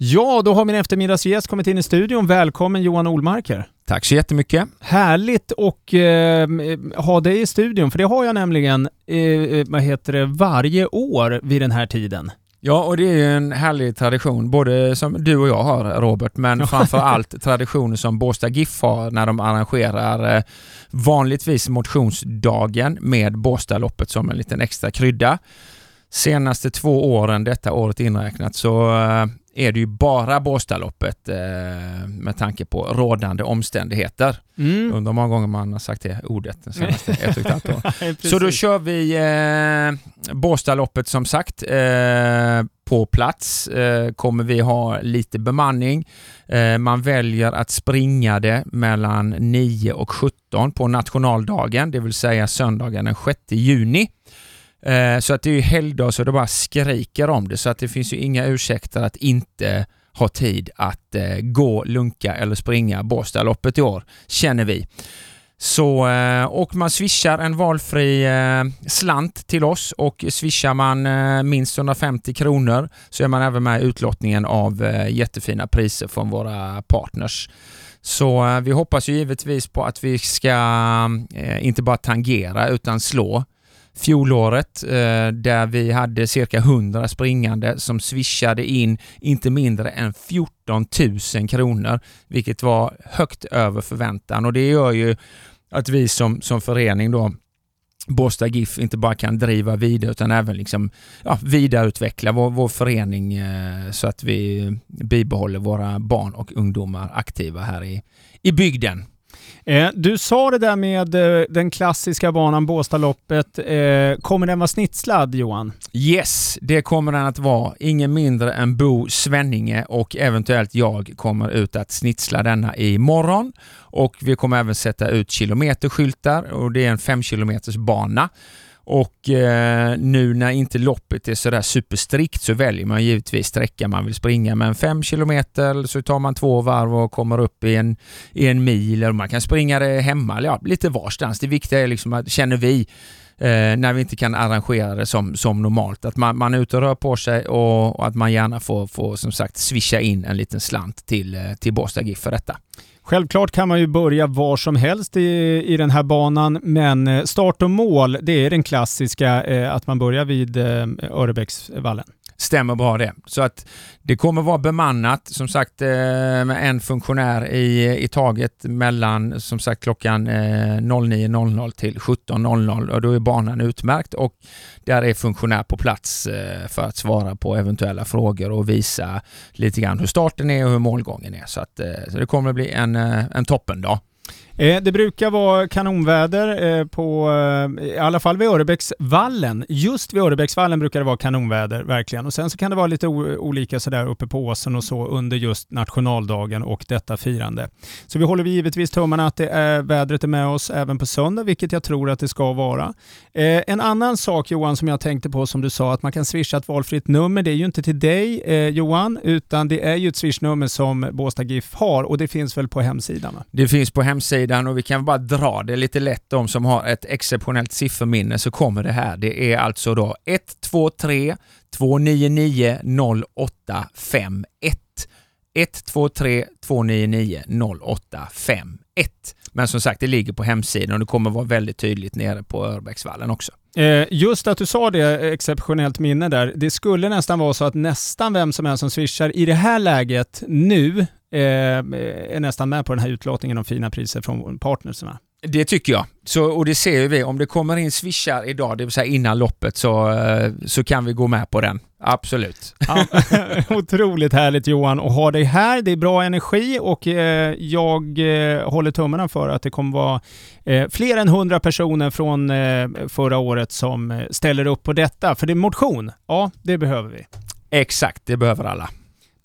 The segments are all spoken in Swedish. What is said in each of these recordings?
Ja, då har min eftermiddagsgäst kommit in i studion. Välkommen Johan Olmarker. Tack så jättemycket. Härligt att eh, ha dig i studion, för det har jag nämligen eh, vad heter det, varje år vid den här tiden. Ja, och det är ju en härlig tradition, både som du och jag har Robert, men framför allt traditioner som Båstad GIF har när de arrangerar eh, vanligtvis motionsdagen med Båstadloppet som en liten extra krydda. Senaste två åren, detta året inräknat, så eh, är det ju bara Båstadloppet eh, med tanke på rådande omständigheter. Mm. Undrar många gånger man har sagt det ordet de senaste ett och ett halvt år. Så då kör vi eh, Båstadloppet som sagt. Eh, på plats eh, kommer vi ha lite bemanning. Eh, man väljer att springa det mellan 9 och 17 på nationaldagen, det vill säga söndagen den 6 juni. Eh, så att det är ju helgdag så det bara skriker om det så att det finns ju inga ursäkter att inte ha tid att eh, gå, lunka eller springa Båstadloppet i år, känner vi. Så, eh, och man swishar en valfri eh, slant till oss och swishar man eh, minst 150 kronor så är man även med i utlottningen av eh, jättefina priser från våra partners. Så vi hoppas ju givetvis på att vi ska inte bara tangera utan slå fjolåret eh, där vi hade cirka 100 springande som swishade in inte mindre än 14 000 kronor, vilket var högt över förväntan och det gör ju att vi som, som förening då Båstad GIF inte bara kan driva vidare utan även liksom, ja, vidareutveckla vår, vår förening eh, så att vi bibehåller våra barn och ungdomar aktiva här i, i bygden. Eh, du sa det där med eh, den klassiska banan Båstaloppet. Eh, kommer den vara snitslad Johan? Yes, det kommer den att vara. Ingen mindre än Bo Svenninge och eventuellt jag kommer ut att snitsla denna imorgon. Och vi kommer även sätta ut kilometerskyltar och det är en 5 kilometers bana. Och eh, nu när inte loppet är sådär superstrikt så väljer man givetvis sträcka man vill springa. Men 5 kilometer så tar man två varv och kommer upp i en, i en mil. Eller man kan springa det hemma, eller ja, lite varstans. Det viktiga är liksom att, känner vi, eh, när vi inte kan arrangera det som, som normalt, att man, man är ute och rör på sig och, och att man gärna får, får som sagt swisha in en liten slant till, eh, till Båstad GIF för detta. Självklart kan man ju börja var som helst i, i den här banan, men eh, start och mål, det är den klassiska, eh, att man börjar vid eh, Örebäcksvallen. Stämmer bra det. Så att det kommer vara bemannat, som sagt, eh, med en funktionär i, i taget mellan som sagt klockan eh, 09.00 till 17.00 och då är banan utmärkt och där är funktionär på plats eh, för att svara på eventuella frågor och visa lite grann hur starten är och hur målgången är. Så, att, så det kommer bli en, en toppendag. Eh, det brukar vara kanonväder eh, på, eh, i alla fall vid Örebäcksvallen. Just vid Örebäcksvallen brukar det vara kanonväder, verkligen. Och sen så kan det vara lite olika sådär uppe på åsen och så under just nationaldagen och detta firande. Så vi håller vi givetvis tummarna att det är, vädret är med oss även på söndag, vilket jag tror att det ska vara. Eh, en annan sak Johan som jag tänkte på som du sa, att man kan swisha ett valfritt nummer. Det är ju inte till dig eh, Johan, utan det är ju ett swishnummer som Båstad GIF har och det finns väl på hemsidan? Va? Det finns på hemsidan hemsidan och vi kan bara dra det lite lätt. De som har ett exceptionellt sifferminne så kommer det här. Det är alltså då 123 299 0851. 123 299 0851. Men som sagt, det ligger på hemsidan och det kommer vara väldigt tydligt nere på Örbäcksvallen också. Eh, just att du sa det, exceptionellt minne där. Det skulle nästan vara så att nästan vem som helst som swishar i det här läget nu är nästan med på den här utlottningen av fina priser från partnerserna. Det tycker jag. Så, och det ser vi, om det kommer in swishar idag, det vill säga innan loppet, så, eh, så kan vi gå med på den. Absolut. Ja, otroligt härligt Johan att ha dig här. Det är bra energi och eh, jag eh, håller tummarna för att det kommer vara eh, fler än 100 personer från eh, förra året som eh, ställer upp på detta. För det är motion, ja det behöver vi. Exakt, det behöver alla.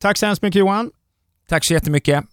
Tack så hemskt mycket Johan. Tack så jättemycket.